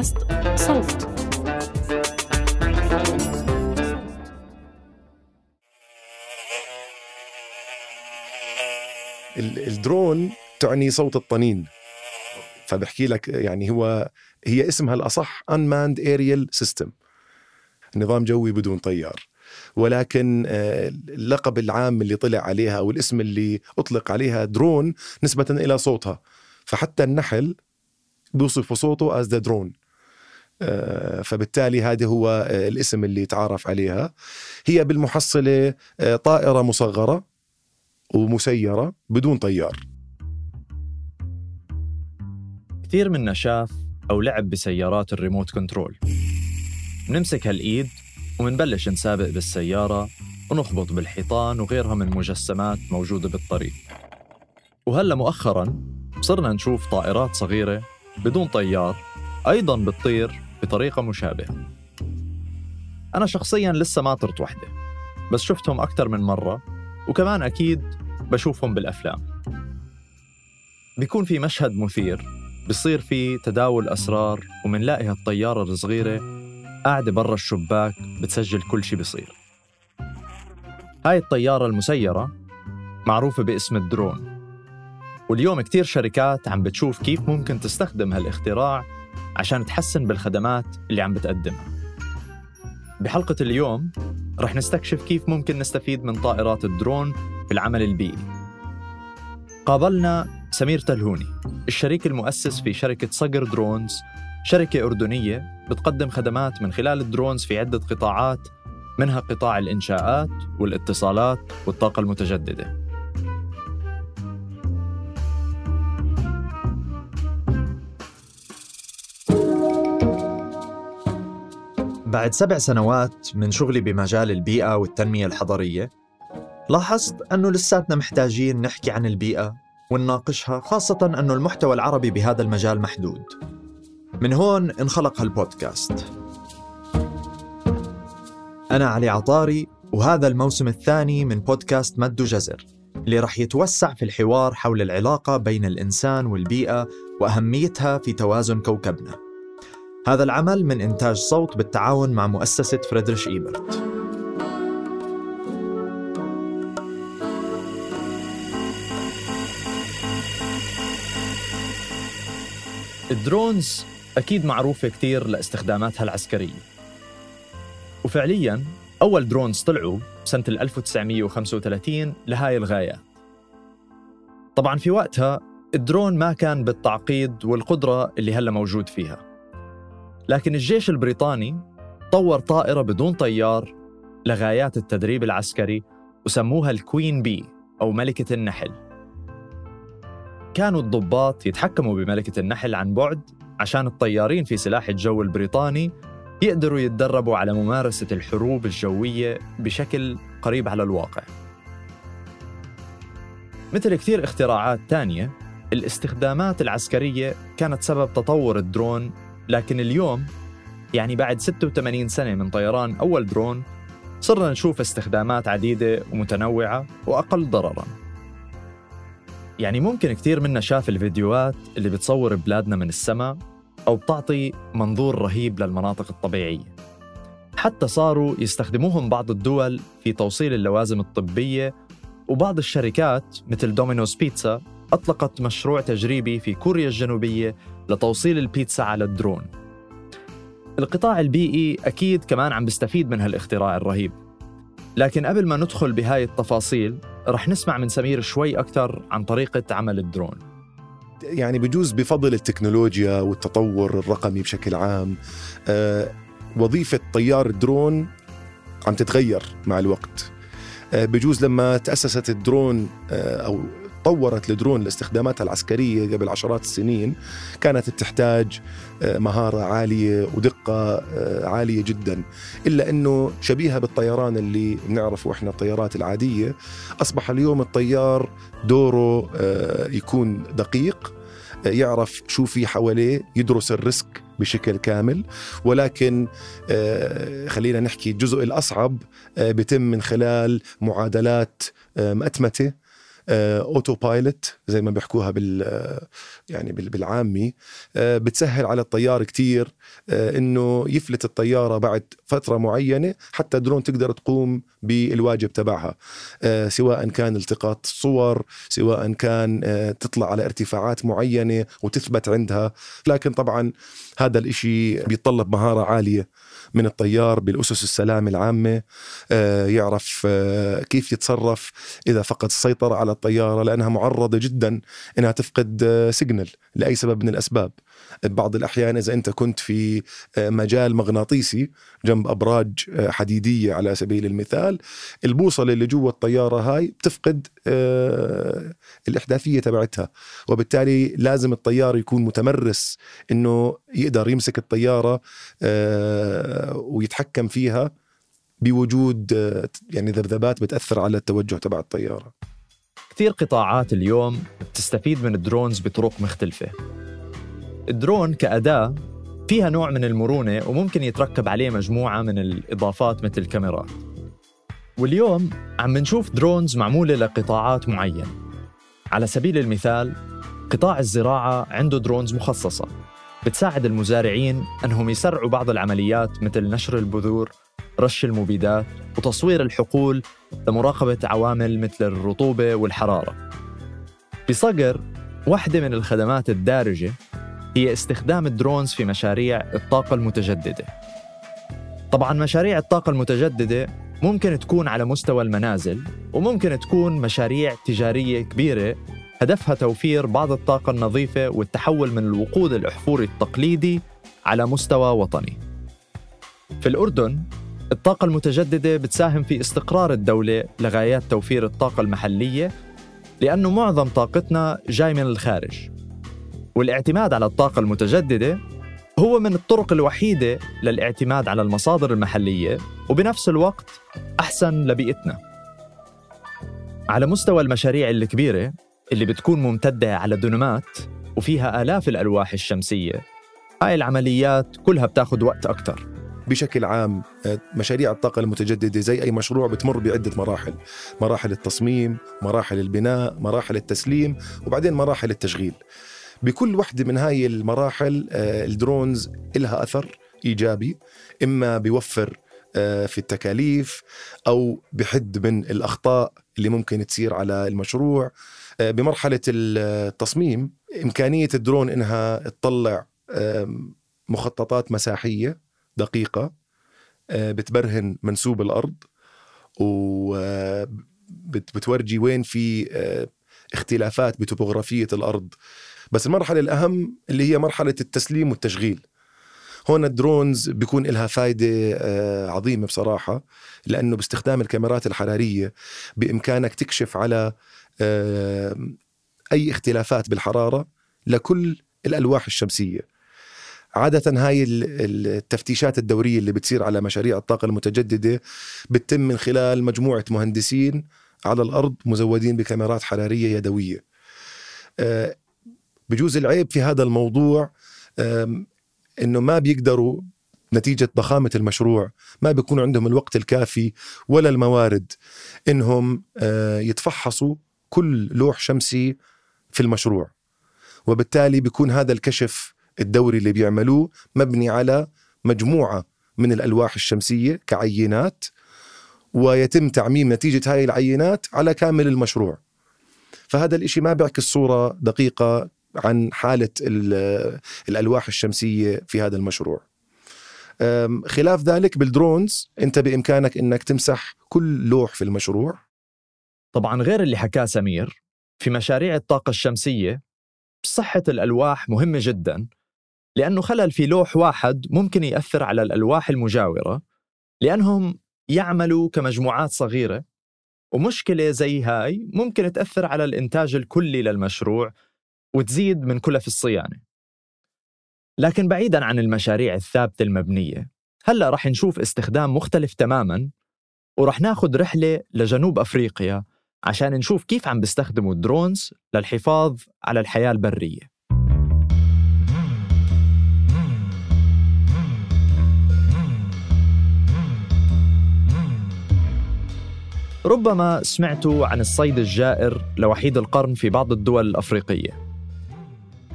بودكاست صوت. الدرون تعني صوت الطنين. فبحكي لك يعني هو هي اسمها الأصح unmanned aerial system. نظام جوي بدون طيار. ولكن آه، اللقب العام اللي طلع عليها أو الاسم اللي أطلق عليها درون نسبة إلى صوتها. فحتى النحل بيوصفوا صوته as the drone فبالتالي هذا هو آه، الاسم اللي تعارف عليها. هي بالمحصلة آه، طائرة مصغرة ومسيرة بدون طيار. كثير منا شاف أو لعب بسيارات ال remote control. بنمسك هالإيد ومنبلش نسابق بالسيارة ونخبط بالحيطان وغيرها من مجسمات موجودة بالطريق. وهلأ مؤخرا صرنا نشوف طائرات صغيرة بدون طيار أيضا بتطير بطريقة مشابهة. أنا شخصيا لسه ما طرت وحدة بس شفتهم أكثر من مرة وكمان أكيد بشوفهم بالأفلام. بيكون في مشهد مثير بصير في تداول أسرار ومنلاقي هالطيارة الصغيرة قاعدة برا الشباك بتسجل كل شي بيصير هاي الطيارة المسيرة معروفة باسم الدرون. واليوم كتير شركات عم بتشوف كيف ممكن تستخدم هالاختراع عشان تحسن بالخدمات اللي عم بتقدمها. بحلقة اليوم رح نستكشف كيف ممكن نستفيد من طائرات الدرون في العمل البيئي. قابلنا سمير تلهوني الشريك المؤسس في شركة صقر Drones شركة أردنية بتقدم خدمات من خلال الدرونز في عدة قطاعات منها قطاع الإنشاءات والإتصالات والطاقة المتجددة. بعد سبع سنوات من شغلي بمجال البيئة والتنمية الحضرية لاحظت أنه لساتنا محتاجين نحكي عن البيئة ونناقشها خاصة أنه المحتوى العربي بهذا المجال محدود. من هون انخلق هالبودكاست. أنا علي عطاري وهذا الموسم الثاني من بودكاست مد جزر اللي رح يتوسع في الحوار حول العلاقة بين الإنسان والبيئة وأهميتها في توازن كوكبنا. هذا العمل من إنتاج صوت بالتعاون مع مؤسسة فريدريش إيبرت. ال drones أكيد معروفة كتير لاستخداماتها العسكرية. وفعلياً أول drones طلعوا سنة 1935 لهاي الغايات طبعاً في وقتها الدرون ما كان بالتعقيد والقدرة اللي هلأ موجود فيها. لكن الجيش البريطاني طور طائرة بدون طيار لغايات التدريب العسكري وسموها ال Queen Bee أو ملكة النحل. كانوا الضباط يتحكموا بملكة النحل عن بعد عشان الطيارين في سلاح الجو البريطاني يقدروا يتدربوا على ممارسة الحروب الجوية بشكل قريب على الواقع. مثل كثير اختراعات تانية الاستخدامات العسكرية كانت سبب تطور الدرون لكن اليوم يعني بعد 86 سنة من طيران أول درون صرنا نشوف استخدامات عديدة ومتنوعة وأقل ضرراً. يعني ممكن كثير منا شاف الفيديوهات اللي بتصور بلادنا من السماء أو بتعطي منظور رهيب للمناطق الطبيعية. حتى صاروا يستخدموهم بعض الدول في توصيل اللوازم الطبية وبعض الشركات مثل Domino's Pizza أطلقت مشروع تجريبي في كوريا الجنوبية لتوصيل البيتزا على الدرون. القطاع البيئي أكيد كمان عم بيستفيد من هالاختراع الرهيب. لكن قبل ما ندخل بهاي التفاصيل رح نسمع من سمير شوي أكثر عن طريقة عمل الدرون. يعني بجوز بفضل التكنولوجيا والتطور الرقمي بشكل عام آه، وظيفة طيار الدرون عم تتغير مع الوقت. آه، بجوز لما تأسست الدرون آه، أو طورت الدرون لاستخداماتها العسكرية قبل عشرات السنين. كانت تحتاج مهارة عالية ودقة عالية جدا. إلا أنه شبيهة بالطيران اللي بنعرفه إحنا الطيارات العادية. أصبح اليوم الطيار دوره يكون دقيق يعرف شو في حواليه يدرس ال risk بشكل كامل. ولكن خلينا نحكي الجزء الأصعب بيتم من خلال معادلات مأتمتة. auto pilot زي ما بيحكوها بال يعني بالعامي. بتسهل على الطيار كتير إنه يفلت الطيارة بعد فترة معينة حتى الدرون تقدر تقوم بالواجب تبعها. سواء كان التقاط صور سواء كان تطلع على ارتفاعات معينة وتثبت عندها. لكن طبعا هذا الإشي بيتطلب مهارة عالية. من الطيار بالأسس السلامه العامة يعرف كيف يتصرف إذا فقد السيطرة على الطيارة لأنها معرضة جدا إنها تفقد سيجنال لأي سبب من الأسباب. بعض الأحيان إذا أنت كنت في مجال مغناطيسي جنب أبراج حديدية على سبيل المثال البوصلة اللي جوا الطيارة هاي بتفقد الإحداثية تبعتها وبالتالي لازم الطيار يكون متمرس إنه يقدر يمسك الطيارة ويتحكم فيها بوجود يعني ذبذبات بتأثر على التوجه تبع الطيارة. كثير قطاعات اليوم بتستفيد من ال drones بطرق مختلفة. الدرون كأداة فيها نوع من المرونة وممكن يتركب عليه مجموعة من الإضافات مثل الكاميرات. واليوم عم نشوف drones معمولة لقطاعات معينة. على سبيل المثال قطاع الزراعة عنده drones مخصصة. بتساعد المزارعين أنهم يسرعوا بعض العمليات مثل نشر البذور رش المبيدات وتصوير الحقول لمراقبة عوامل مثل الرطوبة والحرارة. بصقر واحدة من الخدمات الدارجة هي استخدام الدرونز في مشاريع الطاقة المتجددة. طبعا مشاريع الطاقة المتجددة ممكن تكون على مستوى المنازل وممكن تكون مشاريع تجارية كبيرة. هدفها توفير بعض الطاقة النظيفة والتحول من الوقود الأحفوري التقليدي على مستوى وطني. في الأردن الطاقة المتجددة بتساهم في استقرار الدولة لغايات توفير الطاقة المحلية لأنه معظم طاقتنا جاي من الخارج. والاعتماد على الطاقة المتجددة هو من الطرق الوحيدة للاعتماد على المصادر المحلية وبنفس الوقت أحسن لبيئتنا. على مستوى المشاريع الكبيرة اللي بتكون ممتدة على دنمات وفيها آلاف الألواح الشمسية هاي العمليات كلها بتاخد وقت أكتر. بشكل عام مشاريع الطاقة المتجددة زي أي مشروع بتمر بعدة مراحل مراحل التصميم مراحل البناء مراحل التسليم وبعدين مراحل التشغيل. بكل وحدة من هاي المراحل الدرونز لها أثر إيجابي إما بيوفر في التكاليف أو بحد من الأخطاء اللي ممكن تصير على المشروع. بمرحلة التصميم إمكانية الدرون إنها تطلع مخططات مساحية دقيقة بتبرهن منسوب الأرض وبتورجي وين في اختلافات بتوبوغرافية الأرض بس المرحلة الأهم اللي هي مرحلة التسليم والتشغيل. هون ال drones بيكون لها فايدة عظيمة بصراحة لأنه باستخدام الكاميرات الحرارية بإمكانك تكشف على أي اختلافات بالحرارة لكل الألواح الشمسية. عادة هاي التفتيشات الدورية اللي بتصير على مشاريع الطاقة المتجددة بتتم من خلال مجموعة مهندسين على الأرض مزودين بكاميرات حرارية يدوية. بجوز العيب في هذا الموضوع إنه ما بيقدروا نتيجة ضخامة المشروع ما بيكون عندهم الوقت الكافي ولا الموارد إنهم يتفحصوا كل لوح شمسي في المشروع. وبالتالي بيكون هذا الكشف الدوري اللي بيعملوه مبني على مجموعة من الألواح الشمسية كعينات ويتم تعميم نتيجة هاي العينات على كامل المشروع. فهذا الإشي ما بيعكس صورة دقيقة عن حالة الألواح الشمسية في هذا المشروع. خلاف ذلك بالدرونز أنت بإمكانك أنك تمسح كل لوح في المشروع. طبعا غير اللي حكاه سمير في مشاريع الطاقة الشمسية صحة الألواح مهمة جدا لأنه خلل في لوح واحد ممكن يأثر على الألواح المجاورة لأنهم يعملوا كمجموعات صغيرة ومشكلة زي هاي ممكن تأثر على الإنتاج الكلي للمشروع وتزيد من كلف الصيانة. لكن بعيدا عن المشاريع الثابتة المبنية هلأ رح نشوف استخدام مختلف تماما ورح ناخد رحلة لجنوب أفريقيا عشان نشوف كيف عم بيستخدموا الدرونز للحفاظ على الحياة البرية. ربما سمعتوا عن الصيد الجائر لوحيد القرن في بعض الدول الأفريقية.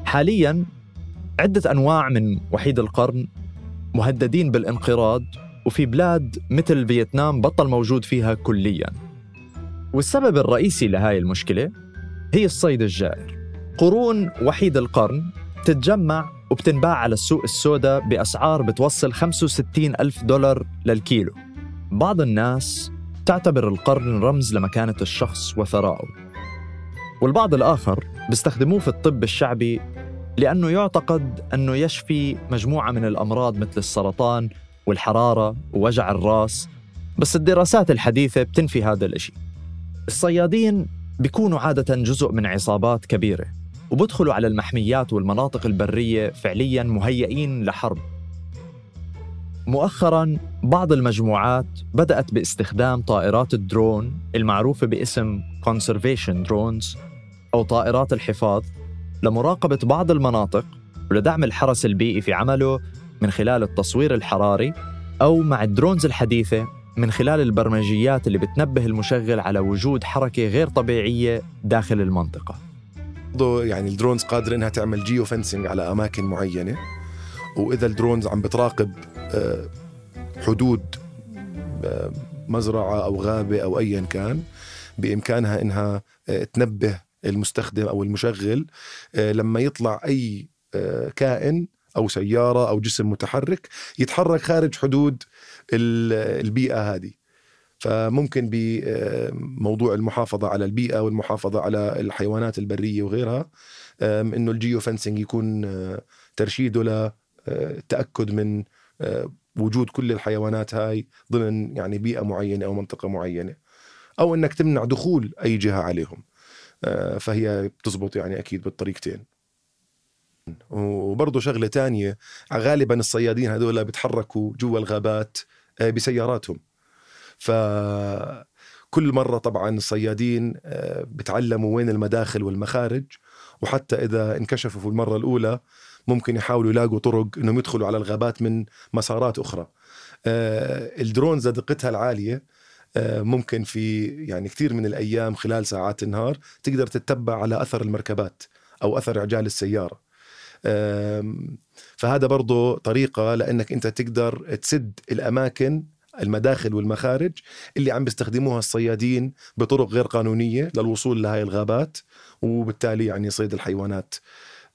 حالياً عدة أنواع من وحيد القرن مهددين بالانقراض وفي بلاد مثل فيتنام بطل موجود فيها كلياً. والسبب الرئيسي لهاي المشكلة هي الصيد الجائر. قرون وحيد القرن تتجمع وبتنباع على السوق السوداء بأسعار بتوصل 65 ألف دولار للكيلو. بعض الناس تعتبر القرن رمز لمكانة الشخص وثرائه والبعض الآخر بيستخدموه في الطب الشعبي لأنه يعتقد أنه يشفي مجموعة من الأمراض مثل السرطان والحرارة ووجع الراس بس الدراسات الحديثة بتنفي هذا الإشي. الصيادين بيكونوا عادة جزء من عصابات كبيرة وبدخلوا على المحميات والمناطق البرية فعليا مهيئين لحرب. مؤخرا بعض المجموعات بدأت باستخدام طائرات الدرون المعروفة باسم Conservation Drones أو طائرات الحفاظ لمراقبة بعض المناطق ولدعم الحرس البيئي في عمله من خلال التصوير الحراري أو مع ال drones الحديثة من خلال البرمجيات اللي بتنبه المشغل على وجود حركة غير طبيعية داخل المنطقة. يعني ال drones قادرة إنها تعمل geofencing على أماكن معينة وإذا ال drones عم بتراقب آه، حدود آه، مزرعة أو غابة أو ايا كان بإمكانها إنها آه، تنبه المستخدم أو المشغل لما يطلع أي كائن أو سيارة أو جسم متحرك يتحرك خارج حدود البيئة هذه. فممكن بموضوع المحافظة على البيئة والمحافظة على الحيوانات البرية وغيرها إنه الجيو فنسنج يكون آه، ترشيده للتأكد من آه، وجود كل الحيوانات هاي ضمن يعني بيئة معينة أو منطقة معينة أو أنك تمنع دخول أي جهة عليهم. آه، فهي بتزبط يعني أكيد بالطريقتين وبرضه شغلة تانية غالبا الصيادين هذول بيتحركوا جوا الغابات بسياراتهم فكل مرة طبعا الصيادين آه، بتعلموا وين المداخل والمخارج وحتى إذا انكشفوا في المرة الأولى ممكن يحاولوا يلاقوا طرق إنهم يدخلوا على الغابات من مسارات أخرى. آه، الدرونز دقتها العالية آه، ممكن في يعني كثير من الأيام خلال ساعات النهار تقدر تتبع على أثر المركبات أو أثر عجال السيارة. فهذا برضه طريقة لأنك أنت تقدر تسد الأماكن المداخل والمخارج اللي عم بيستخدموها الصيادين بطرق غير قانونية للوصول لهي الغابات وبالتالي يعني صيد الحيوانات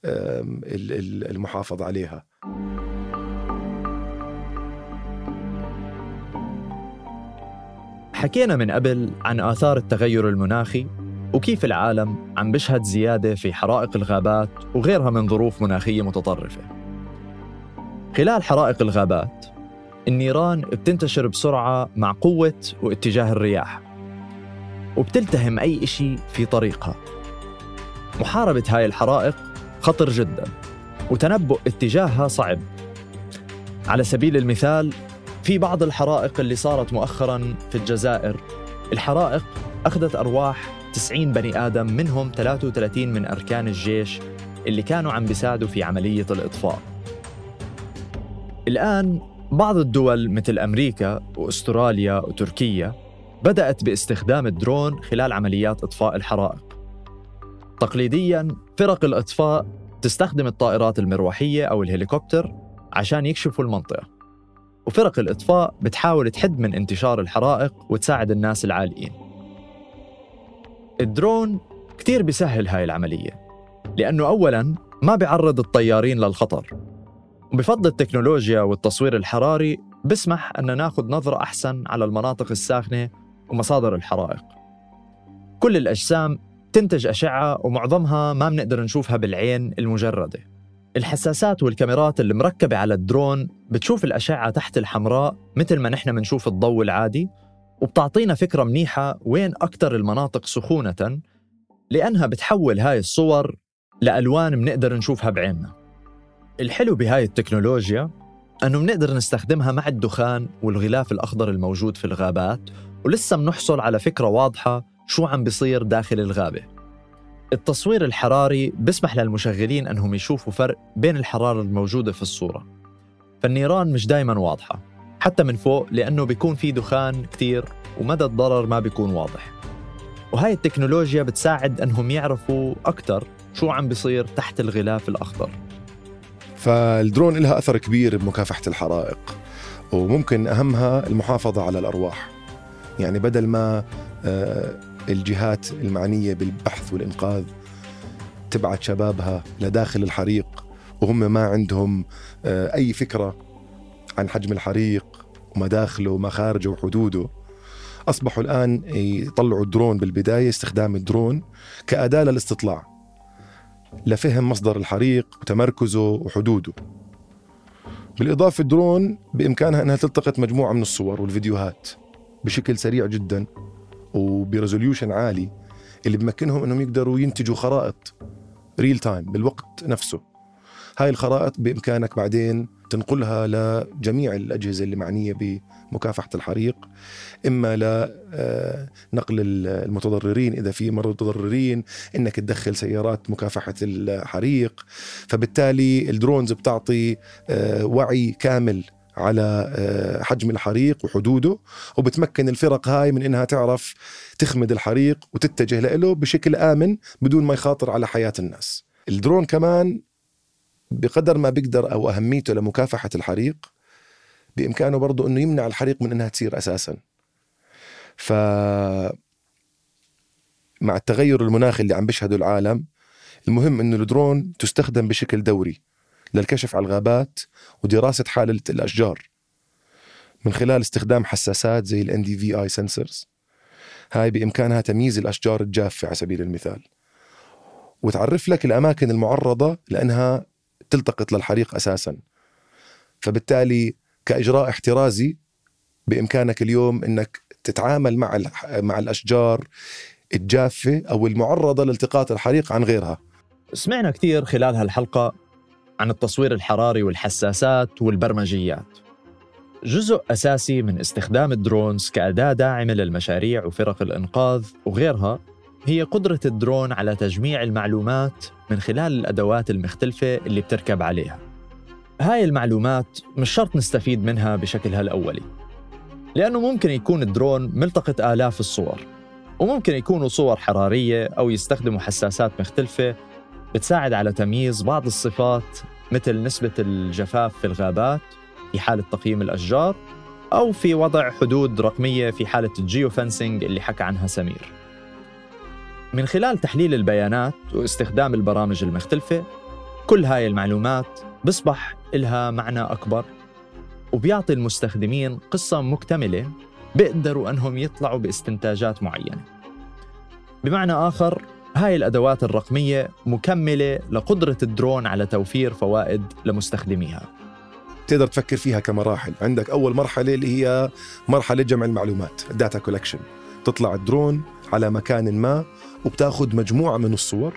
المحافظ عليها. حكينا من قبل عن آثار التغير المناخي وكيف العالم عم بيشهد زيادة في حرائق الغابات وغيرها من ظروف مناخية متطرفة. خلال حرائق الغابات النيران بتنتشر بسرعة مع قوة واتجاه الرياح وبتلتهم أي إشي في طريقها محاربة هاي الحرائق خطر جدا وتنبؤ اتجاهها صعب على سبيل المثال في بعض الحرائق اللي صارت مؤخرا في الجزائر. الحرائق أخذت أرواح 90 بني آدم منهم 33 من أركان الجيش اللي كانوا عم بيساعدوا في عملية الإطفاء. الآن بعض الدول مثل أمريكا وأستراليا وتركيا بدأت باستخدام الدرون خلال عمليات إطفاء الحرائق. تقليدياً فرق الإطفاء تستخدم الطائرات المروحية أو الهليكوبتر عشان يكشفوا المنطقة. وفرق الإطفاء بتحاول تحد من انتشار الحرائق وتساعد الناس العاليين. الدرون كتير بيسهل هاي العملية لأنه أولاً ما بيعرض الطيارين للخطر وبفضل التكنولوجيا والتصوير الحراري بسمح أن ناخذ نظرة أحسن على المناطق الساخنة ومصادر الحرائق. كل الأجسام تنتج أشعة ومعظمها ما بنقدر نشوفها بالعين المجردة. الحساسات والكاميرات اللي مركبة على الدرون بتشوف الأشعة تحت الحمراء مثل ما نحن بنشوف الضوء العادي وبتعطينا فكرة منيحة وين أكثر المناطق سخونة لأنها بتحول هاي الصور لألوان بنقدر نشوفها بعيننا. الحلو بهاي التكنولوجيا أنه بنقدر نستخدمها مع الدخان والغلاف الأخضر الموجود في الغابات ولسه بنحصل على فكرة واضحة شو عم بيصير داخل الغابة. التصوير الحراري بسمح للمشغلين أنهم يشوفوا فرق بين الحرارة الموجودة في الصورة. فالنيران مش دايما واضحة حتى من فوق لأنه بيكون في دخان كتير ومدى الضرر ما بيكون واضح. وهاي التكنولوجيا بتساعد أنهم يعرفوا أكثر شو عم بيصير تحت الغلاف الأخضر. فالدرون لها أثر كبير بمكافحة الحرائق وممكن أهمها المحافظة على الأرواح. يعني بدل ما آه، الجهات المعنية بالبحث والإنقاذ تبعت شبابها لداخل الحريق وهم ما عندهم آه، أي فكرة عن حجم الحريق ومداخله ومخارجه وحدوده. أصبحوا الآن يطلعوا الدرون بالبداية استخدام الدرون كأداة للاستطلاع لفهم مصدر الحريق وتمركزه وحدوده. بالإضافة الدرون بإمكانها أنها تلتقط مجموعة من الصور والفيديوهات بشكل سريع جدا. وب resolution عالي اللي بمكنهم أنهم يقدروا ينتجوا خرائط real time بالوقت نفسه. هاي الخرائط بإمكانك بعدين تنقلها لجميع الأجهزة اللي معنية بمكافحة الحريق إما لنقل آه، المتضررين إذا في متضررين إنك تدخل سيارات مكافحة الحريق. فبالتالي ال drones بتعطي آه، وعي كامل على آه، حجم الحريق وحدوده وبتمكن الفرق هاي من إنها تعرف تخمد الحريق وتتجه له بشكل آمن بدون ما يخاطر على حياة الناس. الدرون كمان بقدر ما بيقدر أو أهميته لمكافحة الحريق بإمكانه برضه إنه يمنع الحريق من إنها تصير أساسا. ف مع التغير المناخي اللي عم بيشهده العالم المهم إنه الدرون تستخدم بشكل دوري للكشف على الغابات ودراسة حاله الأشجار من خلال استخدام حساسات زي ال NDVI sensors. هاي بإمكانها تمييز الأشجار الجافة على سبيل المثال. وتعرف لك الأماكن المعرضة لأنها تلتقط للحريق أساسا. فبالتالي كإجراء احترازي بإمكانك اليوم إنك تتعامل مع مع الأشجار الجافة أو المعرضة لالتقاط الحريق عن غيرها. سمعنا كثير خلال هالحلقة عن التصوير الحراري والحساسات والبرمجيات. جزء أساسي من استخدام الدرونز كأداة داعمة للمشاريع وفرق الإنقاذ وغيرها هي قدرة الدرون على تجميع المعلومات من خلال الأدوات المختلفة اللي بتركب عليها. هاي المعلومات مش شرط نستفيد منها بشكلها الأولي لأنه ممكن يكون الدرون ملتقط آلاف الصور وممكن يكونوا صور حرارية أو يستخدموا حساسات مختلفة بتساعد على تمييز بعض الصفات مثل نسبة الجفاف في الغابات في حالة تقييم الأشجار أو في وضع حدود رقمية في حالة ال geofencing اللي حكى عنها سمير. من خلال تحليل البيانات واستخدام البرامج المختلفة كل هاي المعلومات بصبح إلها معنى أكبر وبيعطي المستخدمين قصة مكتملة بيقدروا أنهم يطلعوا باستنتاجات معينة. بمعنى آخر هاي الأدوات الرقمية مكملة لقدرة الدرون على توفير فوائد لمستخدميها. تقدر تفكر فيها كمراحل. عندك أول مرحلة اللي هي مرحلة جمع المعلومات ال data collection تطلع الدرون على مكان ما وبتاخذ مجموعة من الصور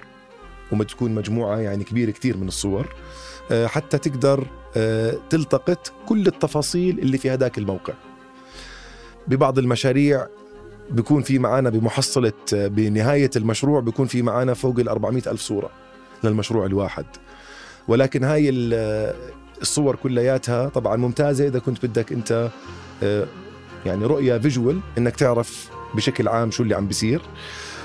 وتكون مجموعة يعني كبيرة كتير من الصور آه، حتى تقدر آه، تلتقط كل التفاصيل اللي في هذاك الموقع. ببعض المشاريع بيكون في معنا بمحصلة بنهاية المشروع بيكون في معنا فوق ال 400 ألف صورة للمشروع الواحد. ولكن هاي الصور كلياتها طبعا ممتازة إذا كنت بدك أنت آه، يعني رؤية visual إنك تعرف بشكل عام شو اللي عم بيصير.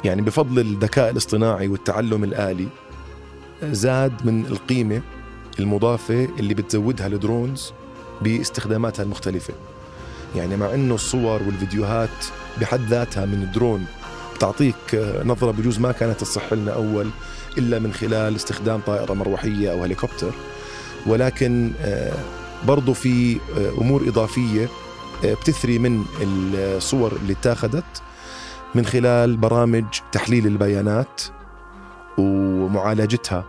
يعني بفضل الذكاء الاصطناعي والتعلم الآلي زاد من القيمة المضافة اللي بتزودها ال drones باستخداماتها المختلفة. يعني مع إنه الصور والفيديوهات بحد ذاتها من الدرون بتعطيك نظرة بجوز ما كانت تصح لنا أول إلا من خلال استخدام طائرة مروحية أو هليكوبتر. ولكن آه، برضو في آه، أمور إضافية آه، بتثري من الصور اللي اتاخذت من خلال برامج تحليل البيانات ومعالجتها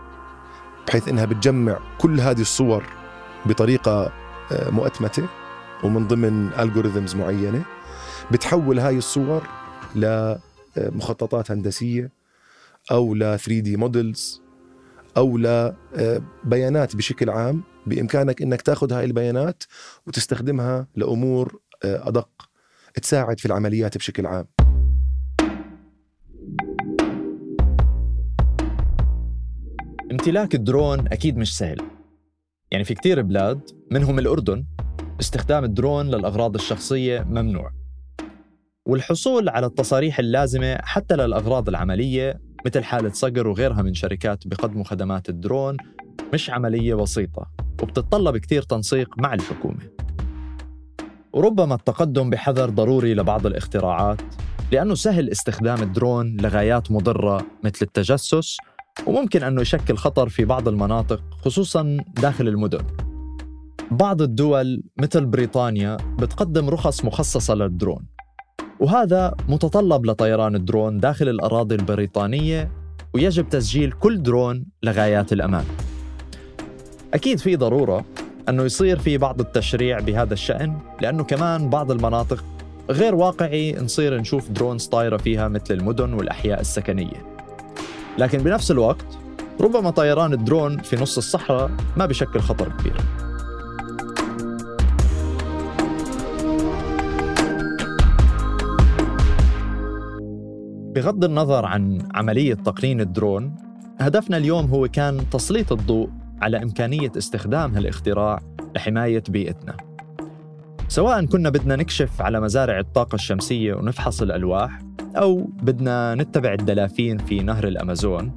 بحيث إنها بتجمع كل هذه الصور بطريقة مؤتمتة ومن ضمن الجوريثمز معينة. بتحول هاي الصور لمخططات هندسية أو ل 3D models أو لبيانات بشكل عام. بإمكانك إنك تاخذ هاي البيانات وتستخدمها لأمور أدق تساعد في العمليات بشكل عام. امتلاك الدرون أكيد مش سهل. يعني في كتير بلاد منهم الأردن استخدام الدرون للأغراض الشخصية ممنوع. والحصول على التصاريح اللازمة حتى للأغراض العملية مثل حالة صقر وغيرها من شركات بقدموا خدمات الدرون مش عملية بسيطة وبتتطلب كتير تنسيق مع الحكومة. وربما التقدم بحذر ضروري لبعض الاختراعات لأنه سهل استخدام الدرون لغايات مضرة مثل التجسس وممكن أنه يشكل خطر في بعض المناطق خصوصا داخل المدن. بعض الدول مثل بريطانيا بتقدم رخص مخصصة للدرون. وهذا متطلب لطيران الدرون داخل الأراضي البريطانية ويجب تسجيل كل درون لغايات الأمان أكيد في ضرورة أنه يصير في بعض التشريع بهذا الشأن لأنه كمان بعض المناطق غير واقعي نصير نشوف drones طايرة فيها مثل المدن والأحياء السكنية. لكن بنفس الوقت ربما طيران الدرون في نص الصحراء ما بشكل خطر كبير. بغض النظر عن عملية تقنين الدرون هدفنا اليوم هو كان تسليط الضوء على إمكانية استخدام هالاختراع لحماية بيئتنا. سواء كنا بدنا نكشف على مزارع الطاقة الشمسية ونفحص الألواح أو بدنا نتبع الدلافين في نهر الأمازون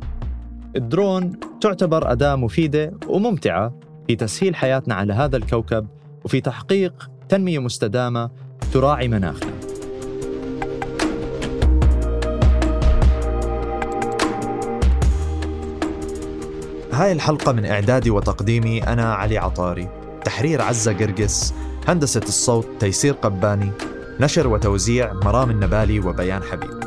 الدرون تعتبر أداة مفيدة وممتعة في تسهيل حياتنا على هذا الكوكب وفي تحقيق تنمية مستدامة تراعي مناخنا. هاي الحلقة من إعدادي وتقديمي أنا علي عطاري. تحرير عزة قرقس هندسة الصوت تيسير قباني نشر وتوزيع مرام النبالي وبيان حبيب.